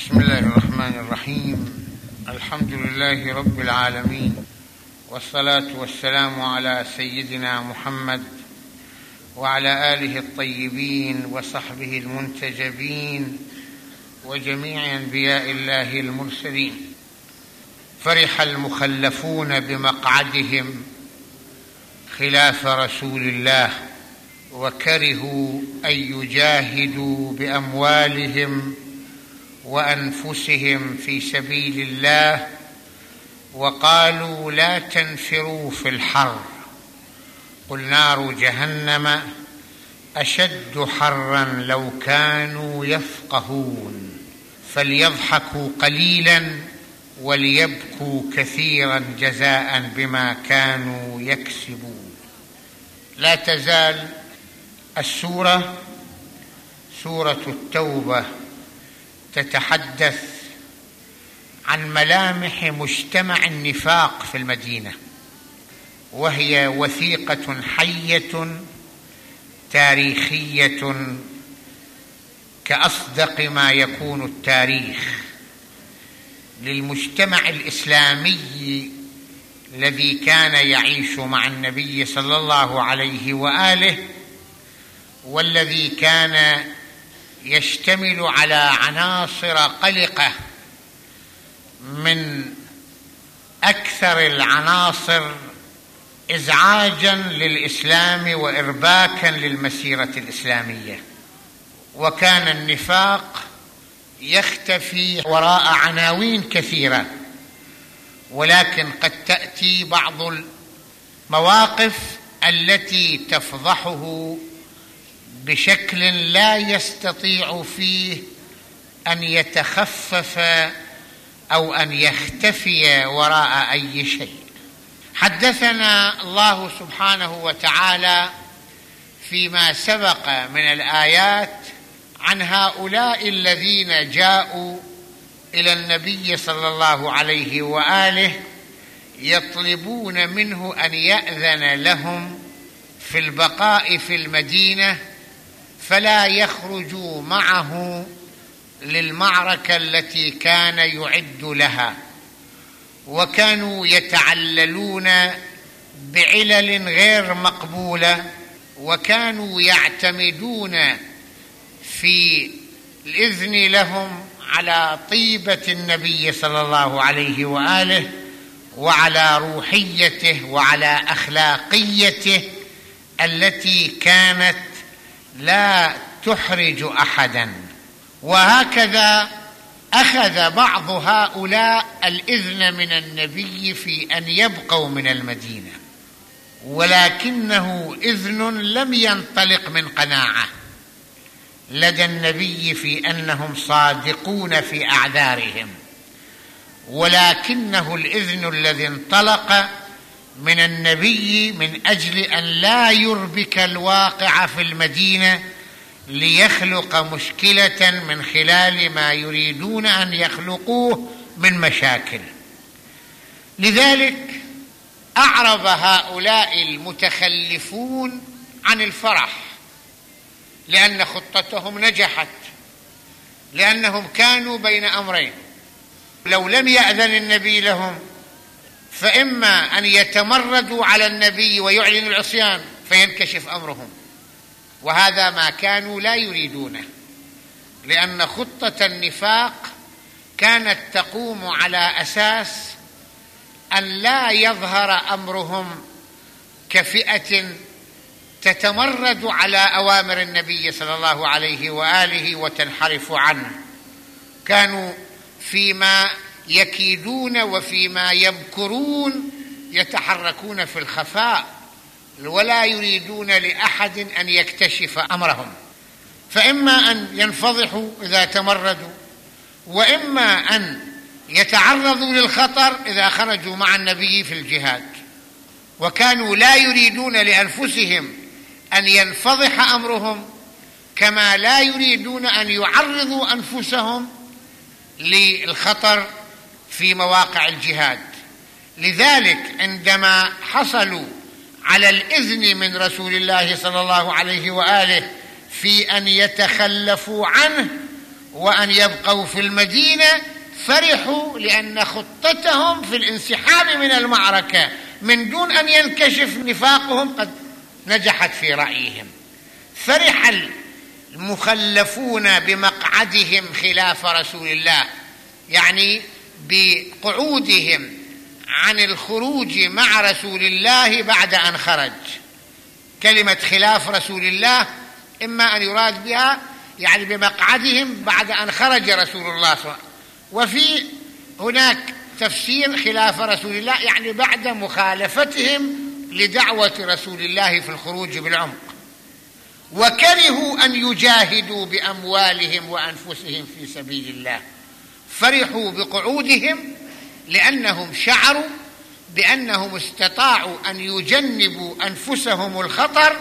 بسم الله الرحمن الرحيم. الحمد لله رب العالمين. والصلاة والسلام على سيدنا محمد وعلى آله الطيبين وصحبه المنتجبين وجميع أنبياء الله المرسلين. فرح المخلفون بمقعدهم خلاف رسول الله وكرهوا أن يجاهدوا بأموالهم وأنفسهم في سبيل الله وقالوا لا تنفروا في الحر. قل نار جهنم أشد حرا لو كانوا يفقهون. فليضحكوا قليلا وليبكوا كثيرا جزاء بما كانوا يكسبون. لا تزال السورة سورة التوبة تتحدث عن ملامح مجتمع النفاق في المدينة وهي وثيقة حية تاريخية كأصدق ما يكون التاريخ للمجتمع الإسلامي الذي كان يعيش مع النبي صلى الله عليه وآله والذي كان يشتمل على عناصر قلقة من أكثر العناصر ازعاجا للإسلام وارباكا للمسيرة الإسلامية. وكان النفاق يختفي وراء عناوين كثيرة ولكن قد تأتي بعض المواقف التي تفضحه بشكل لا يستطيع فيه أن يتخفف أو أن يختفي وراء أي شيء. حدثنا الله سبحانه وتعالى فيما سبق من الآيات عن هؤلاء الذين جاءوا إلى النبي صلى الله عليه وآله يطلبون منه أن يأذن لهم في البقاء في المدينة فلا يخرجوا معه للمعركة التي كان يعد لها. وكانوا يتعللون بعلل غير مقبولة وكانوا يعتمدون في الإذن لهم على طيبة النبي صلى الله عليه وآله وعلى روحيته وعلى أخلاقيته التي كانت لا تحرج أحدا. وهكذا أخذ بعض هؤلاء الإذن من النبي في أن يبقوا من المدينة ولكنه إذن لم ينطلق من قناعة. لدى النبي في أنهم صادقون في أعذارهم ولكنه الإذن الذي انطلق من النبي من أجل أن لا يربك الواقع في المدينة ليخلق مشكلة من خلال ما يريدون أن يخلقوه من مشاكل. لذلك أعرض هؤلاء المتخلفون عن الفرح لأن خطتهم نجحت لأنهم كانوا بين أمرين. لو لم يأذن النبي لهم فإما أن يتمردوا على النبي ويعلنوا العصيان فينكشف أمرهم. وهذا ما كانوا لا يريدونه لأن خطة النفاق كانت تقوم على أساس أن لا يظهر أمرهم كفئة تتمرد على أوامر النبي صلى الله عليه وآله وتنحرف عنه. كانوا فيما يكيدون وفيما يمكرون يتحركون في الخفاء ولا يريدون لأحد أن يكتشف أمرهم. فإما أن ينفضحوا إذا تمردوا وإما أن يتعرضوا للخطر إذا خرجوا مع النبي في الجهاد. وكانوا لا يريدون لأنفسهم أن ينفضح أمرهم كما لا يريدون أن يعرضوا أنفسهم للخطر في مواقع الجهاد. لذلك عندما حصلوا على الإذن من رسول الله صلى الله عليه وآله في أن يتخلفوا عنه وأن يبقوا في المدينة فرحوا لأن خطتهم في الانسحاب من المعركة من دون أن ينكشف نفاقهم قد نجحت في رأيهم. فرح المخلفون بمقعدهم خلاف رسول الله. يعني بقعودهم عن الخروج مع رسول الله بعد أن خرج. كلمة خلاف رسول الله إما أن يراد بها يعني بمقعدهم بعد أن خرج رسول الله صلى الله عليه وسلم. وفي هناك تفسير خلاف رسول الله يعني بعد مخالفتهم لدعوة رسول الله في الخروج بالعمق. وكرهوا أن يجاهدوا بأموالهم وأنفسهم في سبيل الله. فرحوا بقعودهم لأنهم شعروا بأنهم استطاعوا أن يجنبوا أنفسهم الخطر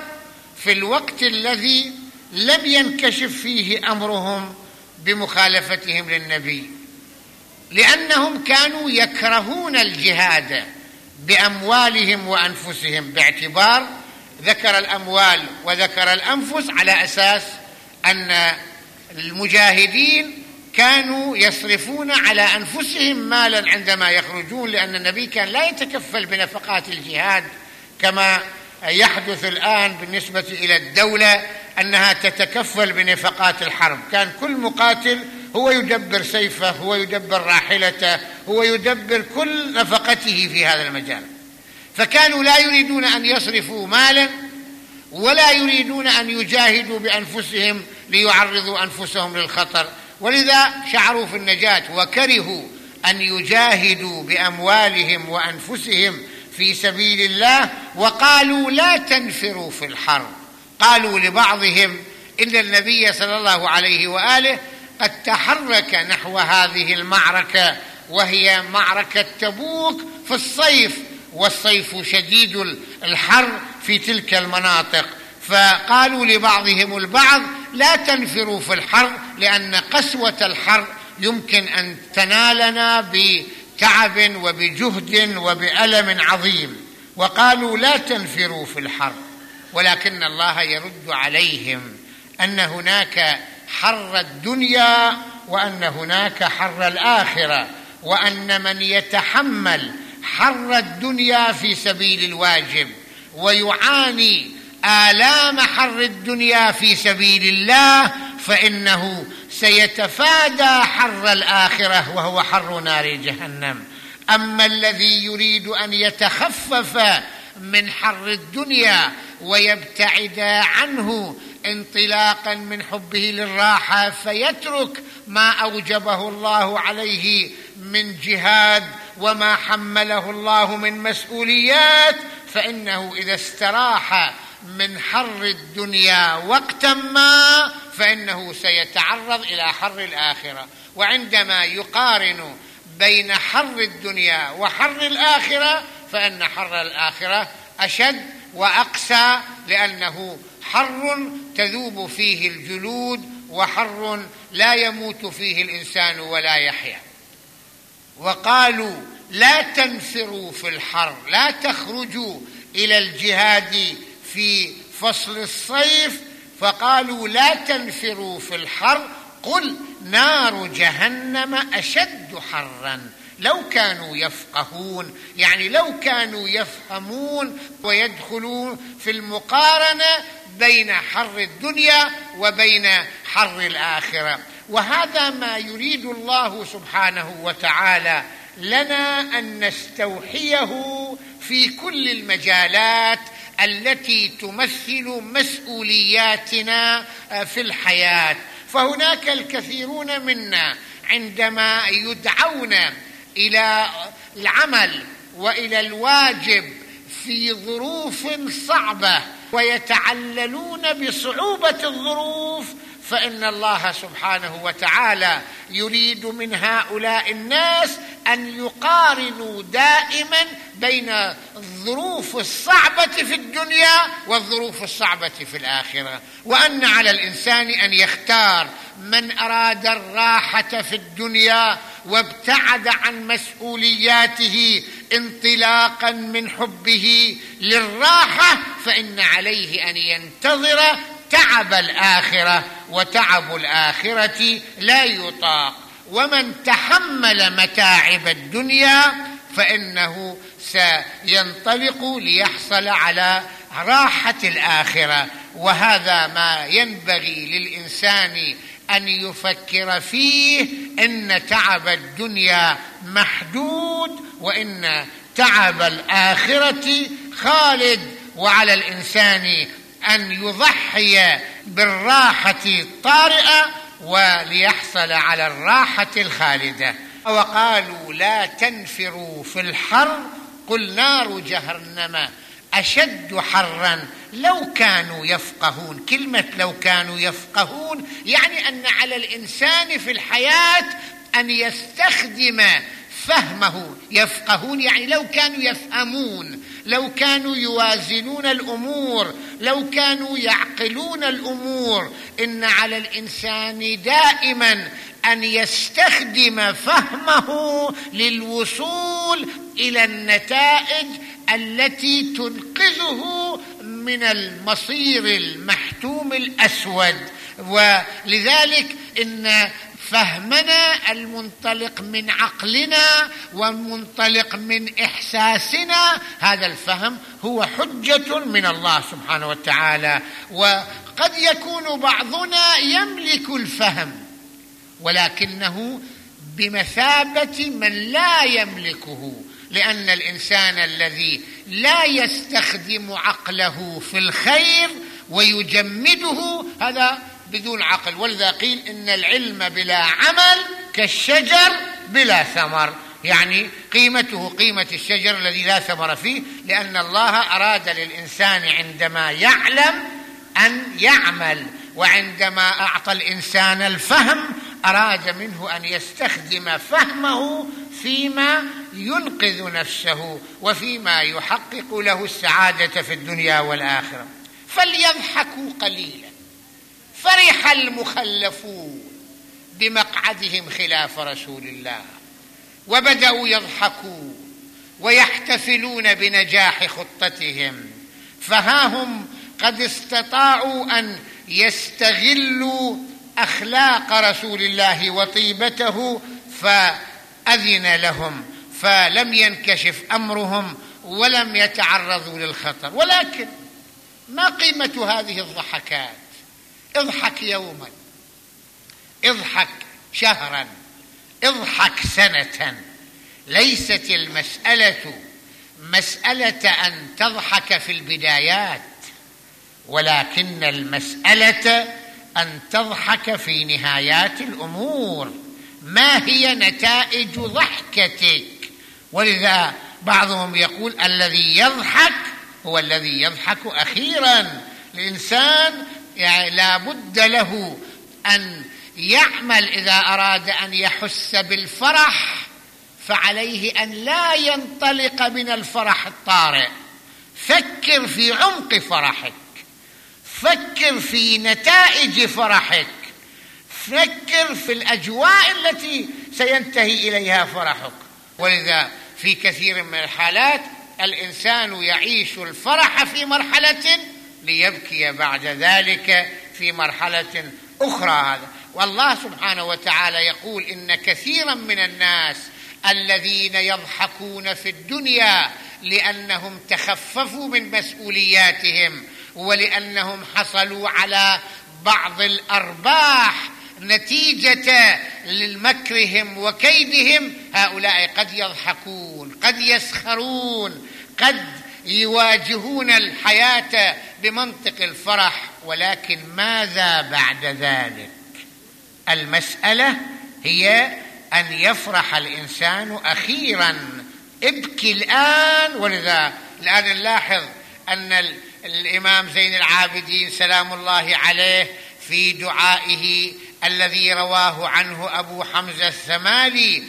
في الوقت الذي لم ينكشف فيه أمرهم بمخالفتهم للنبي. لأنهم كانوا يكرهون الجهاد بأموالهم وأنفسهم. باعتبار ذكر الأموال وذكر الأنفس على أساس أن المجاهدين كانوا يصرفون على أنفسهم مالا عندما يخرجون لأن النبي كان لا يتكفل بنفقات الجهاد كما يحدث الآن بالنسبة إلى الدولة أنها تتكفل بنفقات الحرب. كان كل مقاتل هو يدبر سيفه هو يدبر راحلته هو يدبر كل نفقته في هذا المجال. فكانوا لا يريدون أن يصرفوا مالا ولا يريدون أن يجاهدوا بأنفسهم ليعرضوا أنفسهم للخطر. ولذا شعروا في النجاة وكرهوا أن يجاهدوا بأموالهم وأنفسهم في سبيل الله وقالوا لا تنفروا في الحرب قالوا لبعضهم إن النبي صلى الله عليه وآله قد تحرك نحو هذه المعركة وهي معركة تبوك في الصيف والصيف شديد الحر في تلك المناطق. فقالوا لبعضهم البعض لا تنفروا في الحر لأن قسوة الحر يمكن أن تنالنا بتعب وبجهد وبألم عظيم. وقالوا لا تنفروا في الحر ولكن الله يرد عليهم أن هناك حر الدنيا وأن هناك حر الآخرة وأن من يتحمل حر الدنيا في سبيل الواجب ويعاني آلام حر الدنيا في سبيل الله فإنه سيتفادى حر الآخرة وهو حر نار جهنم. أما الذي يريد أن يتخفف من حر الدنيا ويبتعد عنه انطلاقا من حبه للراحة فيترك ما أوجبه الله عليه من جهاد وما حمله الله من مسؤوليات فإنه إذا استراح من حر الدنيا وقتا ما فإنه سيتعرض إلى حر الآخرة. وعندما يقارن بين حر الدنيا وحر الآخرة فإن حر الآخرة أشد وأقسى لأنه حر تذوب فيه الجلود وحر لا يموت فيه الإنسان ولا يحيا. وقالوا لا تنفروا في الحر لا تخرجوا إلى الجهاد في فصل الصيف فقالوا لا تنفروا في الحر. قل نار جهنم أشد حرا. لو كانوا يفقهون يعني لو كانوا يفهمون ويدخلون في المقارنة بين حر الدنيا وبين حر الآخرة. وهذا ما يريد الله سبحانه وتعالى لنا أن نستوحيه في كل المجالات التي تمثل مسؤولياتنا في الحياة. فهناك الكثيرون منا عندما يدعون إلى العمل وإلى الواجب في ظروف صعبة ويتعللون بصعوبة الظروف فإن الله سبحانه وتعالى يريد من هؤلاء الناس أن يقارنوا دائما بين الظروف الصعبة في الدنيا والظروف الصعبة في الآخرة. وأن على الإنسان أن يختار من أراد الراحة في الدنيا وابتعد عن مسؤولياته انطلاقا من حبه للراحة فإن عليه أن ينتظر تعب الآخرة وتعب الآخرة لا يطاق. ومن تحمل متاعب الدنيا فإنه سينطلق ليحصل على راحة الآخرة. وهذا ما ينبغي للإنسان أن يفكر فيه إن تعب الدنيا محدود وإن تعب الآخرة خالد. وعلى الإنسان أن يضحي بالراحة الطارئة وليحصل على الراحة الخالدة. وقالوا لا تنفروا في الحر. قل نار جهنم أشد حرا. لو كانوا يفقهون. كلمة لو كانوا يفقهون يعني أن على الإنسان في الحياة أن يستخدم فهمه يفقهون يعني لو كانوا يفهمون لو كانوا يوازنون الأمور لو كانوا يعقلون الأمور إن على الإنسان دائما أن يستخدم فهمه للوصول إلى النتائج التي تنقذه من المصير المحتوم الأسود. ولذلك إن فهمنا المنطلق من عقلنا والمنطلق من إحساسنا. هذا الفهم هو حجة من الله سبحانه وتعالى وقد يكون بعضنا يملك الفهم ولكنه بمثابة من لا يملكه لأن الإنسان الذي لا يستخدم عقله في الخير ويجمده هذا بدون عقل. ولذا قيل إن العلم بلا عمل كالشجر بلا ثمر. يعني قيمته قيمة الشجر الذي لا ثمر فيه لأن الله أراد للإنسان عندما يعلم أن يعمل وعندما أعطى الإنسان الفهم أراد منه أن يستخدم فهمه فيما ينقذ نفسه وفيما يحقق له السعادة في الدنيا والآخرة. فليضحكوا قليلا. فرح المخلفون بمقعدهم خلاف رسول الله. وبدأوا يضحكون ويحتفلون بنجاح خطتهم. فها هم قد استطاعوا أن يستغلوا أخلاق رسول الله وطيبته فأذن لهم فلم ينكشف أمرهم ولم يتعرضوا للخطر. ولكن ما قيمة هذه الضحكات؟ اضحك يوما اضحك شهرا اضحك سنة. ليست المسألة مسألة أن تضحك في البدايات ولكن المسألة أن تضحك في نهايات الأمور. ما هي نتائج ضحكتك؟ ولذا بعضهم يقول الذي يضحك هو الذي يضحك أخيرا. الإنسان يعني لا بد له أن يعمل إذا أراد أن يحس بالفرح فعليه أن لا ينطلق من الفرح الطارئ. فكر في عمق فرحك فكر في نتائج فرحك فكر في الأجواء التي سينتهي إليها فرحك. ولذا في كثير من الحالات الإنسان يعيش الفرح في مرحلة ليبكي بعد ذلك في مرحلة أخرى هذا. والله سبحانه وتعالى يقول إن كثيرا من الناس الذين يضحكون في الدنيا لأنهم تخففوا من مسؤولياتهم ولأنهم حصلوا على بعض الأرباح نتيجة لمكرهم وكيدهم. هؤلاء قد يضحكون قد يسخرون قد يواجهون الحياة بمنطق الفرح ولكن ماذا بعد ذلك؟ المسألة هي أن يفرح الإنسان أخيرا. ابكي الآن ولذا الآن نلاحظ أن الإمام زين العابدين سلام الله عليه في دعائه الذي رواه عنه أبو حمزة الثمالي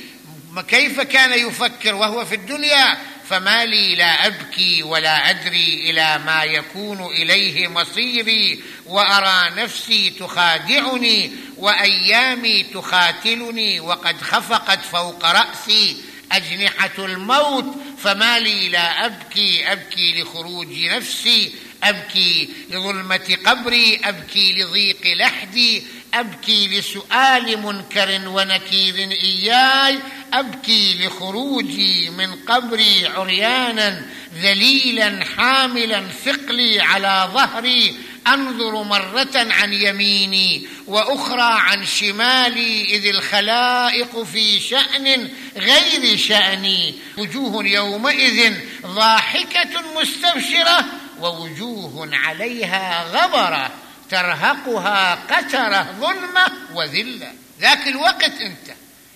كيف كان يفكر وهو في الدنيا؟ فما لي لا أبكي ولا أدري إلى ما يكون إليه مصيري وأرى نفسي تخادعني وأيامي تخاتلني وقد خفقت فوق رأسي أجنحة الموت فما لي لا أبكي أبكي لخروج نفسي أبكي لظلمة قبري أبكي لضيق لحدي أبكي لسؤال منكر ونكير إياي أبكي لخروجي من قبري عريانا ذليلا حاملا ثقلي على ظهري أنظر مرة عن يميني وأخرى عن شمالي إذ الخلائق في شأن غير شأني. وجوه يومئذ ضاحكة مستبشرة ووجوه عليها غبرة ترهقها قترة ظلمة وذلة. ذاك الوقت أنت.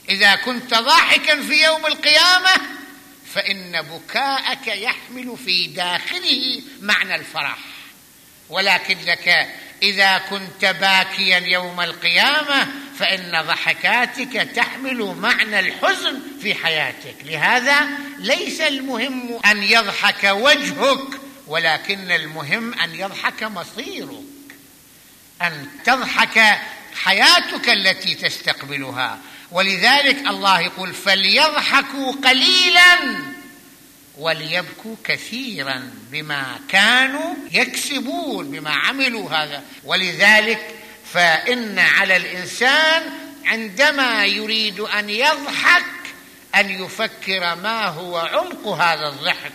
إذا كنت ضاحكا في يوم القيامة فإن بكاءك يحمل في داخله معنى الفرح. ولكنك إذا كنت باكيا يوم القيامة فإن ضحكاتك تحمل معنى الحزن في حياتك. لهذا ليس المهم أن يضحك وجهك ولكن المهم أن يضحك مصيرك. أن تضحك حياتك التي تستقبلها. ولذلك الله يقول فليضحكوا قليلا وليبكوا كثيرا بما كانوا يكسبون بما عملوا هذا. ولذلك فإن على الإنسان عندما يريد أن يضحك أن يفكر ما هو عمق هذا الضحك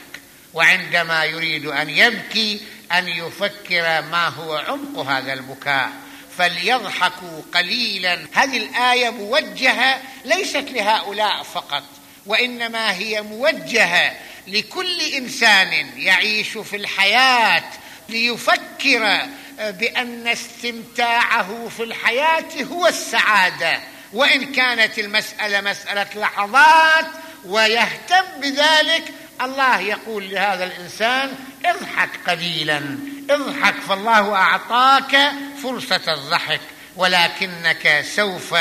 وعندما يريد أن يبكي أن يفكر ما هو عمق هذا البكاء. فليضحكوا قليلا. هذه الآية موجهة ليست لهؤلاء فقط وإنما هي موجهة لكل إنسان يعيش في الحياة ليفكر بأن استمتاعه في الحياة هو السعادة. وإن كانت المسألة مسألة لحظات ويهتم بذلك الله يقول لهذا الإنسان اضحك قليلا. اضحك فالله أعطاك فرصة الضحك ولكنك سوف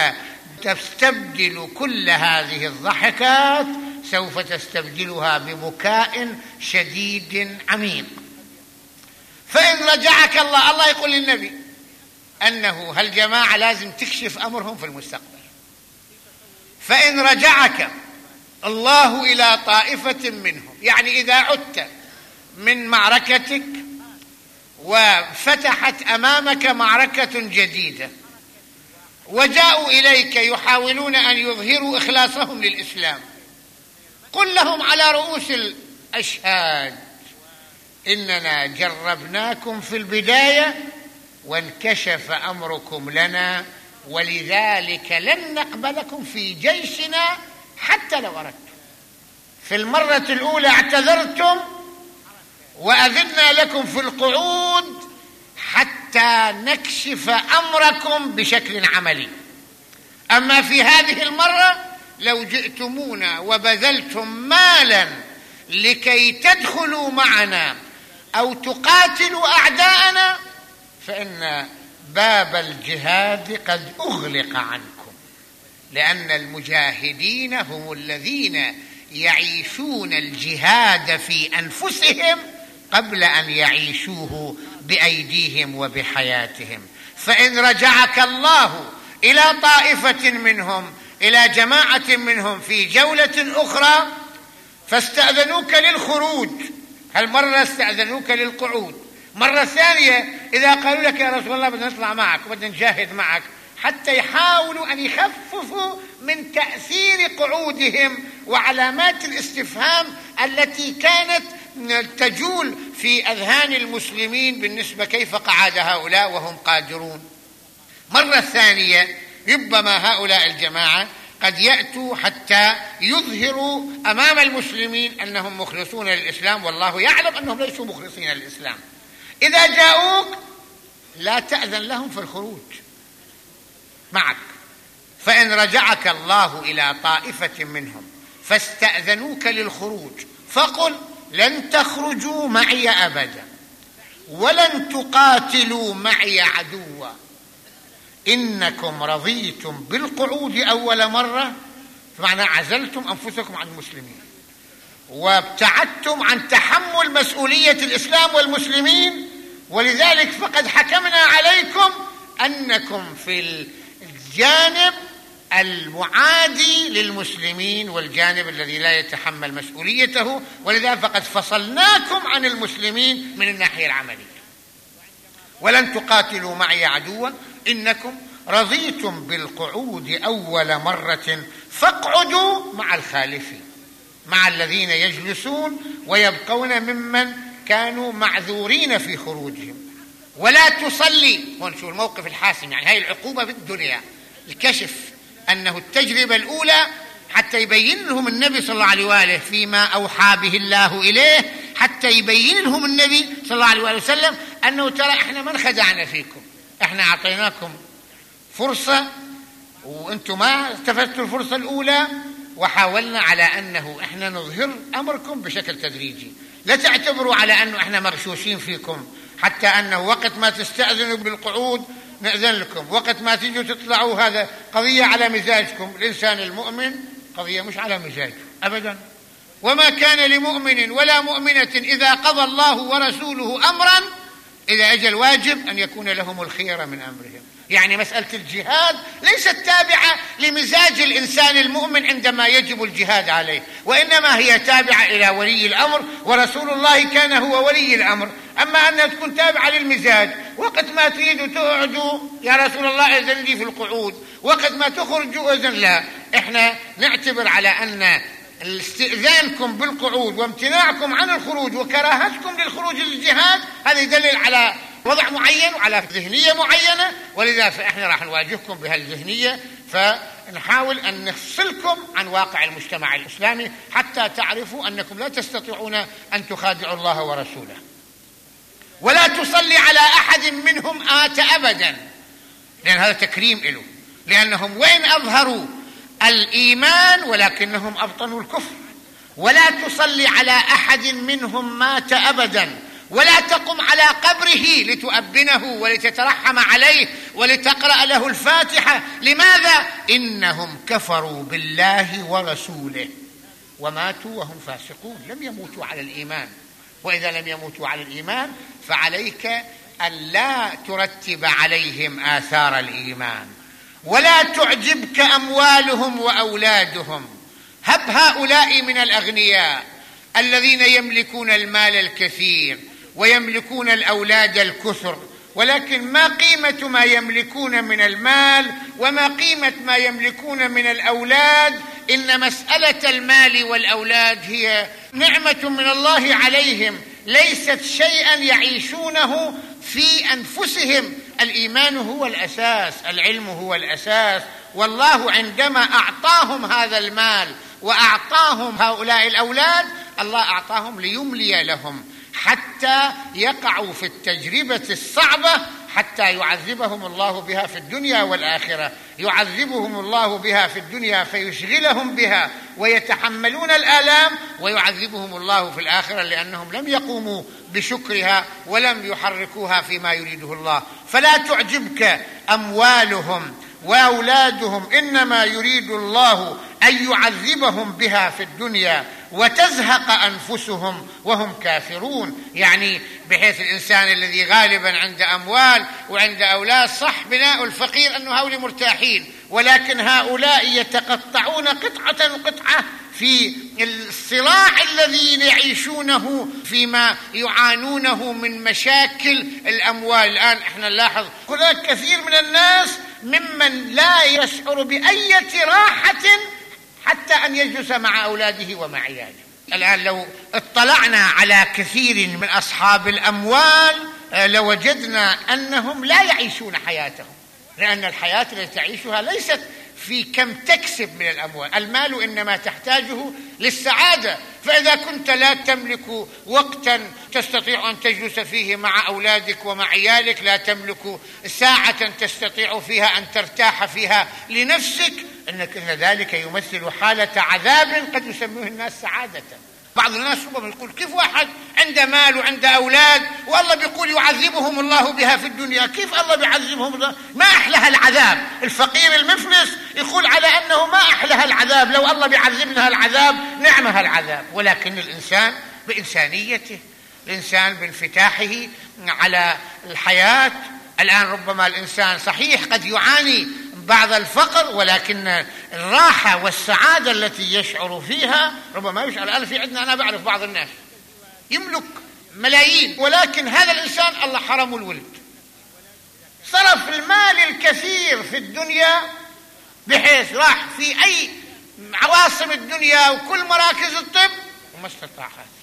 تستبدل كل هذه الضحكات سوف تستبدلها ببكاء شديد عميق. فإن رجعك الله الله يقول للنبي أنه هالجماعه لازم تكشف أمرهم في المستقبل؟ فإن رجعك الله إلى طائفة منهم يعني إذا عدت من معركتك وفتحت أمامك معركة جديدة. وجاءوا إليك يحاولون أن يظهروا إخلاصهم للإسلام. قل لهم على رؤوس الأشهاد إننا جربناكم في البداية وانكشف أمركم لنا ولذلك لن نقبلكم في جيشنا حتى لو أردتم. في المرة الأولى اعتذرتم وأذنا لكم في القعود حتى نكشف أمركم بشكل عملي. أما في هذه المرة لو جئتمونا وبذلتم مالا لكي تدخلوا معنا أو تقاتلوا أعداءنا فإن باب الجهاد قد أغلق عنكم لأن المجاهدين هم الذين يعيشون الجهاد في أنفسهم قبل أن يعيشوه بأيديهم وبحياتهم. فإن رجعك الله إلى طائفة منهم إلى جماعة منهم في جولة أخرى فاستأذنوك للخروج. هالمره استأذنوك للقعود؟ مرة ثانية إذا قالوا لك يا رسول الله بدنا نطلع معك وبدنا نجاهد معك حتى يحاولوا أن يخففوا من تأثير قعودهم وعلامات الاستفهام التي كانت تجول في أذهان المسلمين بالنسبة كيف قعد هؤلاء وهم قادرون. مرة ثانية ربما هؤلاء الجماعة قد يأتوا حتى يظهروا أمام المسلمين أنهم مخلصون للإسلام والله يعلم أنهم ليسوا مخلصين للإسلام. إذا جاءوك لا تأذن لهم في الخروج. معك. فإن رجعك الله إلى طائفة منهم فاستأذنوك للخروج فقل لن تخرجوا معي أبدا ولن تقاتلوا معي عدوا. إنكم رضيتم بالقعود أول مرة بمعنى عزلتم أنفسكم عن المسلمين وابتعدتم عن تحمل مسؤولية الإسلام والمسلمين. ولذلك فقد حكمنا عليكم أنكم في الجانب المعادي للمسلمين والجانب الذي لا يتحمل مسؤوليته ولذا فقد فصلناكم عن المسلمين من الناحية العملية. ولن تقاتلوا معي عدوا إنكم رضيتم بالقعود أول مرة فاقعدوا مع الخالفين مع الذين يجلسون ويبقون ممن كانوا معذورين في خروجهم. ولا تصلي هون شو الموقف الحاسم يعني هاي العقوبة في الدنيا الكشف. أنه التجربة الأولى حتى يبين لهم النبي صلى الله عليه وآله فيما أوحى به الله إليه حتى يبين لهم النبي صلى الله عليه وآله وسلم أنه ترى إحنا ما انخدعنا فيكم؟ إحنا أعطيناكم فرصة وأنتم ما استفدتوا الفرصة الأولى وحاولنا على أنه إحنا نظهر أمركم بشكل تدريجي. لا تعتبروا على أنه إحنا مغشوشين فيكم حتى أنه وقت ما تستأذنوا بالقعود نأذن لكم. وقت ما تيجوا تطلعوا هذا قضية على مزاجكم. الإنسان المؤمن قضية مش على مزاجه أبدا. وما كان لمؤمن ولا مؤمنة إذا قضى الله ورسوله أمرا إذا أجى الواجب أن يكون لهم الخير من أمرهم. يعني مسألة الجهاد ليست تابعة لمزاج الإنسان المؤمن عندما يجب الجهاد عليه وإنما هي تابعة إلى ولي الأمر ورسول الله كان هو ولي الأمر. أما أنها تكون تابعة للمزاج وقت ما تريدوا تقعدوا يا رسول الله إذن لي في القعود وقت ما تخرجوا إذن لا. إحنا نعتبر على أن استئذانكم بالقعود وامتناعكم عن الخروج وكراهتكم للخروج للجهاد هذا يدلل على وضع معين وعلى ذهنية معينة ولذا فإحنا راح نواجهكم بهالذهنية فنحاول أن نفصلكم عن واقع المجتمع الإسلامي حتى تعرفوا أنكم لا تستطيعون أن تخادعوا الله ورسوله. ولا تصلي على أحد منهم آت أبدا لأن هذا تكريم له لأنهم وين أظهروا الإيمان ولكنهم أبطنوا الكفر. ولا تصلي على أحد منهم مات أبدا. ولا تقم على قبره لتؤبنه ولتترحم عليه ولتقرأ له الفاتحة. لماذا؟ إنهم كفروا بالله ورسوله. وماتوا وهم فاسقون. لم يموتوا على الإيمان. وإذا لم يموتوا على الإيمان فعليك أن لا ترتب عليهم آثار الإيمان. ولا تعجبك أموالهم وأولادهم. هب هؤلاء من الأغنياء الذين يملكون المال الكثير ويملكون الأولاد الكثر ولكن ما قيمة ما يملكون من المال وما قيمة ما يملكون من الأولاد إن مسألة المال والأولاد هي نعمة من الله عليهم ليست شيئا يعيشونه في أنفسهم. الإيمان هو الأساس العلم هو الأساس. والله عندما أعطاهم هذا المال وأعطاهم هؤلاء الأولاد الله أعطاهم ليملي لهم حتى يقعوا في التجربة الصعبة حتى يعذبهم الله بها في الدنيا والآخرة. يعذبهم الله بها في الدنيا فيشغلهم بها ويتحملون الآلام ويعذبهم الله في الآخرة لأنهم لم يقوموا بشكرها ولم يحركوها فيما يريده الله. فلا تعجبك أموالهم وأولادهم. إنما يريد الله أن يعذبهم بها في الدنيا وتزهق أنفسهم وهم كافرون. يعني بحيث الإنسان الذي غالبا عنده أموال وعنده أولاد صح بناء الفقير أنه هؤلاء مرتاحين ولكن هؤلاء يتقطعون قطعة قطعه في الصراع الذي يعيشونه فيما يعانونه من مشاكل الأموال. الآن إحنا نلاحظ هناك كثير من الناس ممن لا يشعر بأي راحة حتى أن يجلس مع أولاده ومع عياله الآن لو اطلعنا على كثير من أصحاب الأموال آه، لوجدنا أنهم لا يعيشون حياتهم لأن الحياة التي تعيشها ليست في كم تكسب من الأموال. المال إنما تحتاجه للسعادة. فإذا كنت لا تملك وقتا تستطيع أن تجلس فيه مع أولادك ومع عيالك لا تملك ساعة تستطيع فيها أن ترتاح فيها لنفسك إنك إن ذلك يمثل حالة عذاب قد يسميه الناس سعادة. بعض الناس ربما يقول كيف واحد عنده مال وعنده أولاد والله بيقول يعذبهم الله بها في الدنيا؟ كيف الله بيعذبهم الله؟ ما أحلها العذاب. الفقير المفلس يقول على أنه ما أحلها العذاب. لو الله بيعذبنا العذاب نعمها العذاب. ولكن الإنسان بإنسانيته الإنسان بانفتاحه على الحياة. الآن ربما الإنسان صحيح قد يعاني بعض الفقر ولكن الراحة والسعادة التي يشعر فيها ربما يشعر. الآن في عندنا أنا بعرف بعض الناس يملك ملايين ولكن هذا الإنسان الله حرمه الولد. صرف المال الكثير في الدنيا بحيث راح في أي عواصم الدنيا وكل مراكز الطب وما استطاع هذا.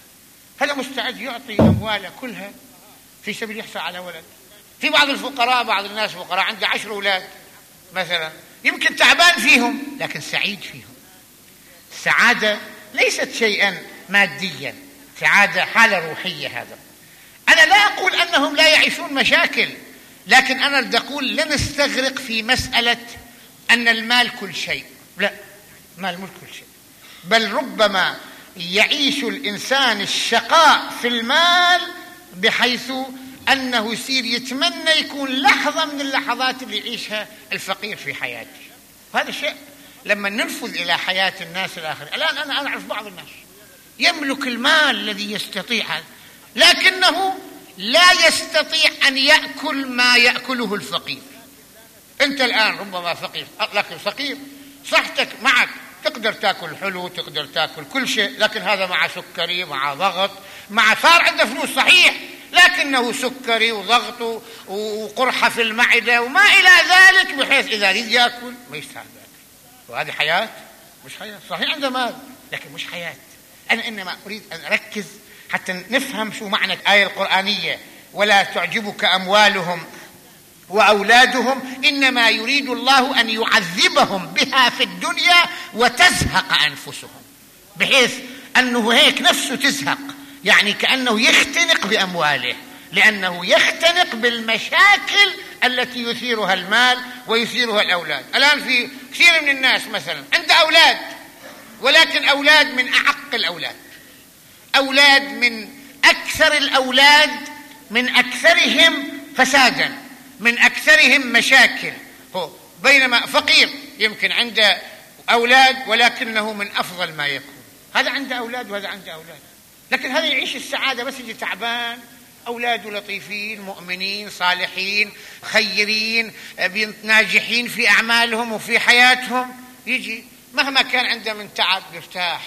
هذا مستعد يعطي أمواله كلها في سبيل يحصل على ولد؟ في بعض الفقراء بعض الناس فقراء عنده عشر أولاد. مثلا. يمكن تعبان فيهم لكن سعيد فيهم. السعادة ليست شيئا ماديا. سعادة حالة روحية هذا. أنا لا أقول أنهم لا يعيشون مشاكل لكن أنا أقول لا نستغرق في مسألة أن المال كل شيء. لا مال مش كل شيء. بل ربما يعيش الإنسان الشقاء في المال بحيث أنه يصير يتمنى يكون لحظة من اللحظات اللي يعيشها الفقير في حياته. هذا شيء. لما ننفذ إلى حياة الناس الآخرين. الآن أنا أعرف بعض الناس. يملك المال الذي يستطيع. لكنه لا يستطيع أن يأكل ما يأكله الفقير. أنت الآن ربما فقير. لكن فقير صحتك معك. تقدر تأكل حلو تقدر تأكل كل شيء. لكن هذا مع سكري مع ضغط مع صار عنده فلوس صحيح. لكنه سكري وضغط وقرحة في المعدة وما إلى ذلك بحيث إذا يريد يأكل ما يستاهل يأكل وهذه حياة؟ مش حياة. صحيح عنده مال لكن مش حياة. أنا إنما أريد أن أركز حتى نفهم شو معنى الآية القرآنية. ولا تعجبك أموالهم وأولادهم إنما يريد الله أن يعذبهم بها في الدنيا وتزهق أنفسهم. بحيث أنه هيك نفسه تزهق. يعني كأنه يختنق بأمواله لأنه يختنق بالمشاكل التي يثيرها المال ويثيرها الأولاد. الآن في كثير من الناس مثلا عنده أولاد ولكن أولاد من أعق الأولاد. أولاد من أكثر الأولاد من أكثرهم فسادا من أكثرهم مشاكل. هو بينما فقير يمكن عنده أولاد ولكنه من أفضل ما يكون. هذا عنده أولاد وهذا عنده أولاد. لكن هذا يعيش السعادة بس يجي تعبان. اولاده لطيفين مؤمنين صالحين خيرين ناجحين في أعمالهم وفي حياتهم. يجي مهما كان عنده من تعب يرتاح.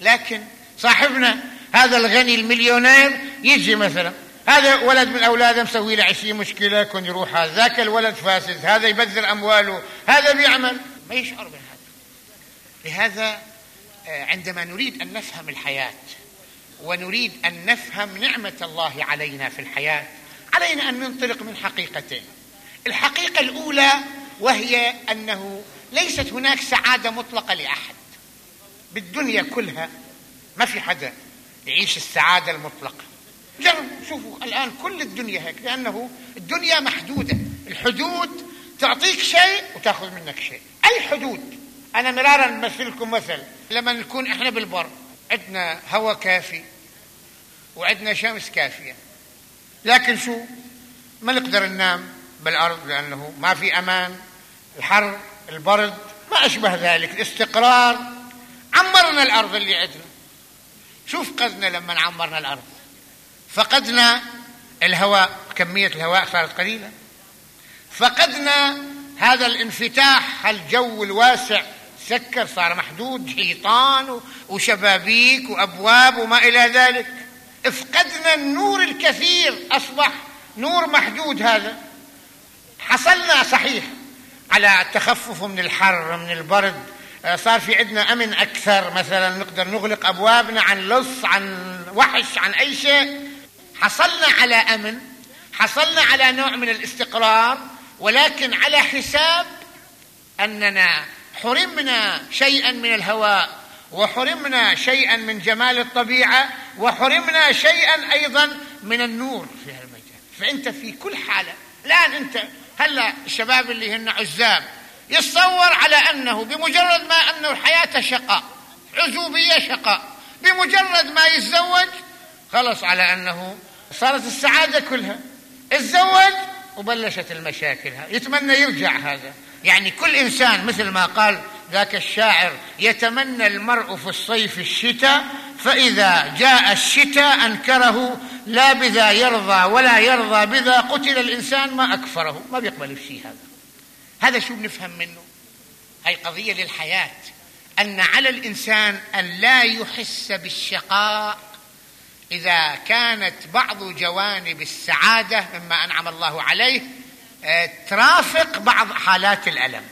لكن صاحبنا هذا الغني المليونير يجي مثلا هذا ولد من أولاده مسوي له 20 مشكلة كن يروح هذا ذاك الولد فاسد هذا يبذل أمواله هذا بيعمل. ما يشعر بهذا. لهذا آه، عندما نريد أن نفهم الحياة ونريد أن نفهم نعمة الله علينا في الحياة علينا أن ننطلق من حقيقتين. الحقيقة الأولى وهي أنه ليست هناك سعادة مطلقة لأحد. بالدنيا كلها ما في حدا يعيش السعادة المطلقة. جرب شوفوا الآن كل الدنيا هيك لأنه الدنيا محدودة. الحدود تعطيك شيء وتأخذ منك شيء. أي حدود؟ أنا مرارا بمثل لكم مثل لما نكون إحنا بالبر. عندنا هواء كافي وعندنا شمس كافية. لكن شو؟ ما نقدر ننام بالأرض لأنه ما في أمان. الحر البرد ما أشبه ذلك. الاستقرار. عمرنا الأرض اللي عندنا. شوف قدنا لما عمرنا الأرض. فقدنا الهواء كمية الهواء صارت قليلة. فقدنا هذا الانفتاح الجو الواسع. سكر صار محدود حيطان وشبابيك وأبواب وما إلى ذلك. افقدنا النور الكثير أصبح نور محدود هذا. حصلنا صحيح على التخفف من الحر من البرد. آه، صار في عندنا أمن أكثر. مثلا نقدر نغلق أبوابنا عن لص عن وحش عن أي شيء. حصلنا على أمن حصلنا على نوع من الاستقرار ولكن على حساب أننا حرمنا شيئا من الهواء وحرمنا شيئا من جمال الطبيعة وحرمنا شيئا أيضا من النور في هالمجال فأنت في كل حالة الآن أنت هلا الشباب اللي هن عزاب يتصور على أنه بمجرد ما انه الحياة شقاء عزوبية شقاء بمجرد ما يتزوج خلص على أنه صارت السعادة كلها. تزوج وبلشت المشاكل يتمنى يرجع هذا. يعني كل إنسان مثل ما قال ذاك الشاعر يتمنى المرء في الصيف الشتاء فإذا جاء الشتاء أنكره لا بذا يرضى ولا يرضى بذا قتل الإنسان ما أكفره ما بيقبل الشيء هذا. هذا شو بنفهم منه؟ هي قضية للحياة. أن على الإنسان أن لا يحس بالشقاء إذا كانت بعض جوانب السعادة مما أنعم الله عليه ترافق بعض حالات الألم.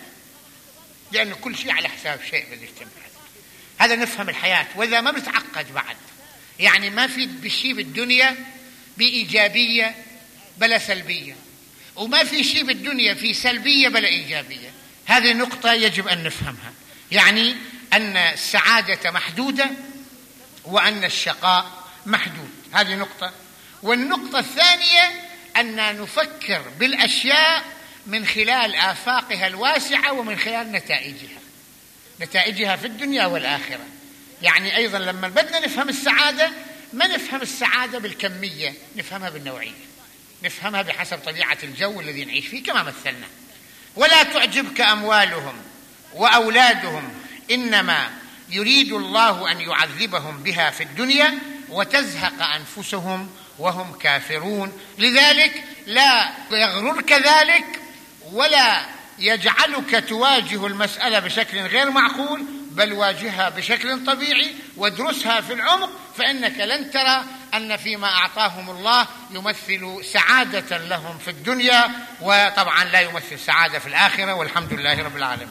لأن كل شيء على حساب شيء بالاجتماع هذا نفهم الحياة وإذا ما بتعقد بعد. يعني ما في بشيء بالدنيا بإيجابية بلا سلبية. وما في شيء بالدنيا في سلبية بلا إيجابية. هذه نقطة يجب أن نفهمها. يعني أن السعادة محدودة وأن الشقاء محدود. هذه نقطة. والنقطة الثانية أن نفكر بالأشياء من خلال آفاقها الواسعة ومن خلال نتائجها. نتائجها في الدنيا والآخرة. يعني أيضا لما بدنا نفهم السعادة ما نفهم السعادة بالكمية نفهمها بالنوعية. نفهمها بحسب طبيعة الجو الذي نعيش فيه كما مثلنا. ولا تعجبك أموالهم وأولادهم إنما يريد الله أن يعذبهم بها في الدنيا وتزهق أنفسهم وهم كافرون. لذلك لا يغررك ذلك ولا يجعلك تواجه المسألة بشكل غير معقول بل واجهها بشكل طبيعي وادرسها في العمق فإنك لن ترى أن فيما أعطاهم الله يمثل سعادة لهم في الدنيا وطبعا لا يمثل سعادة في الآخرة والحمد لله رب العالمين.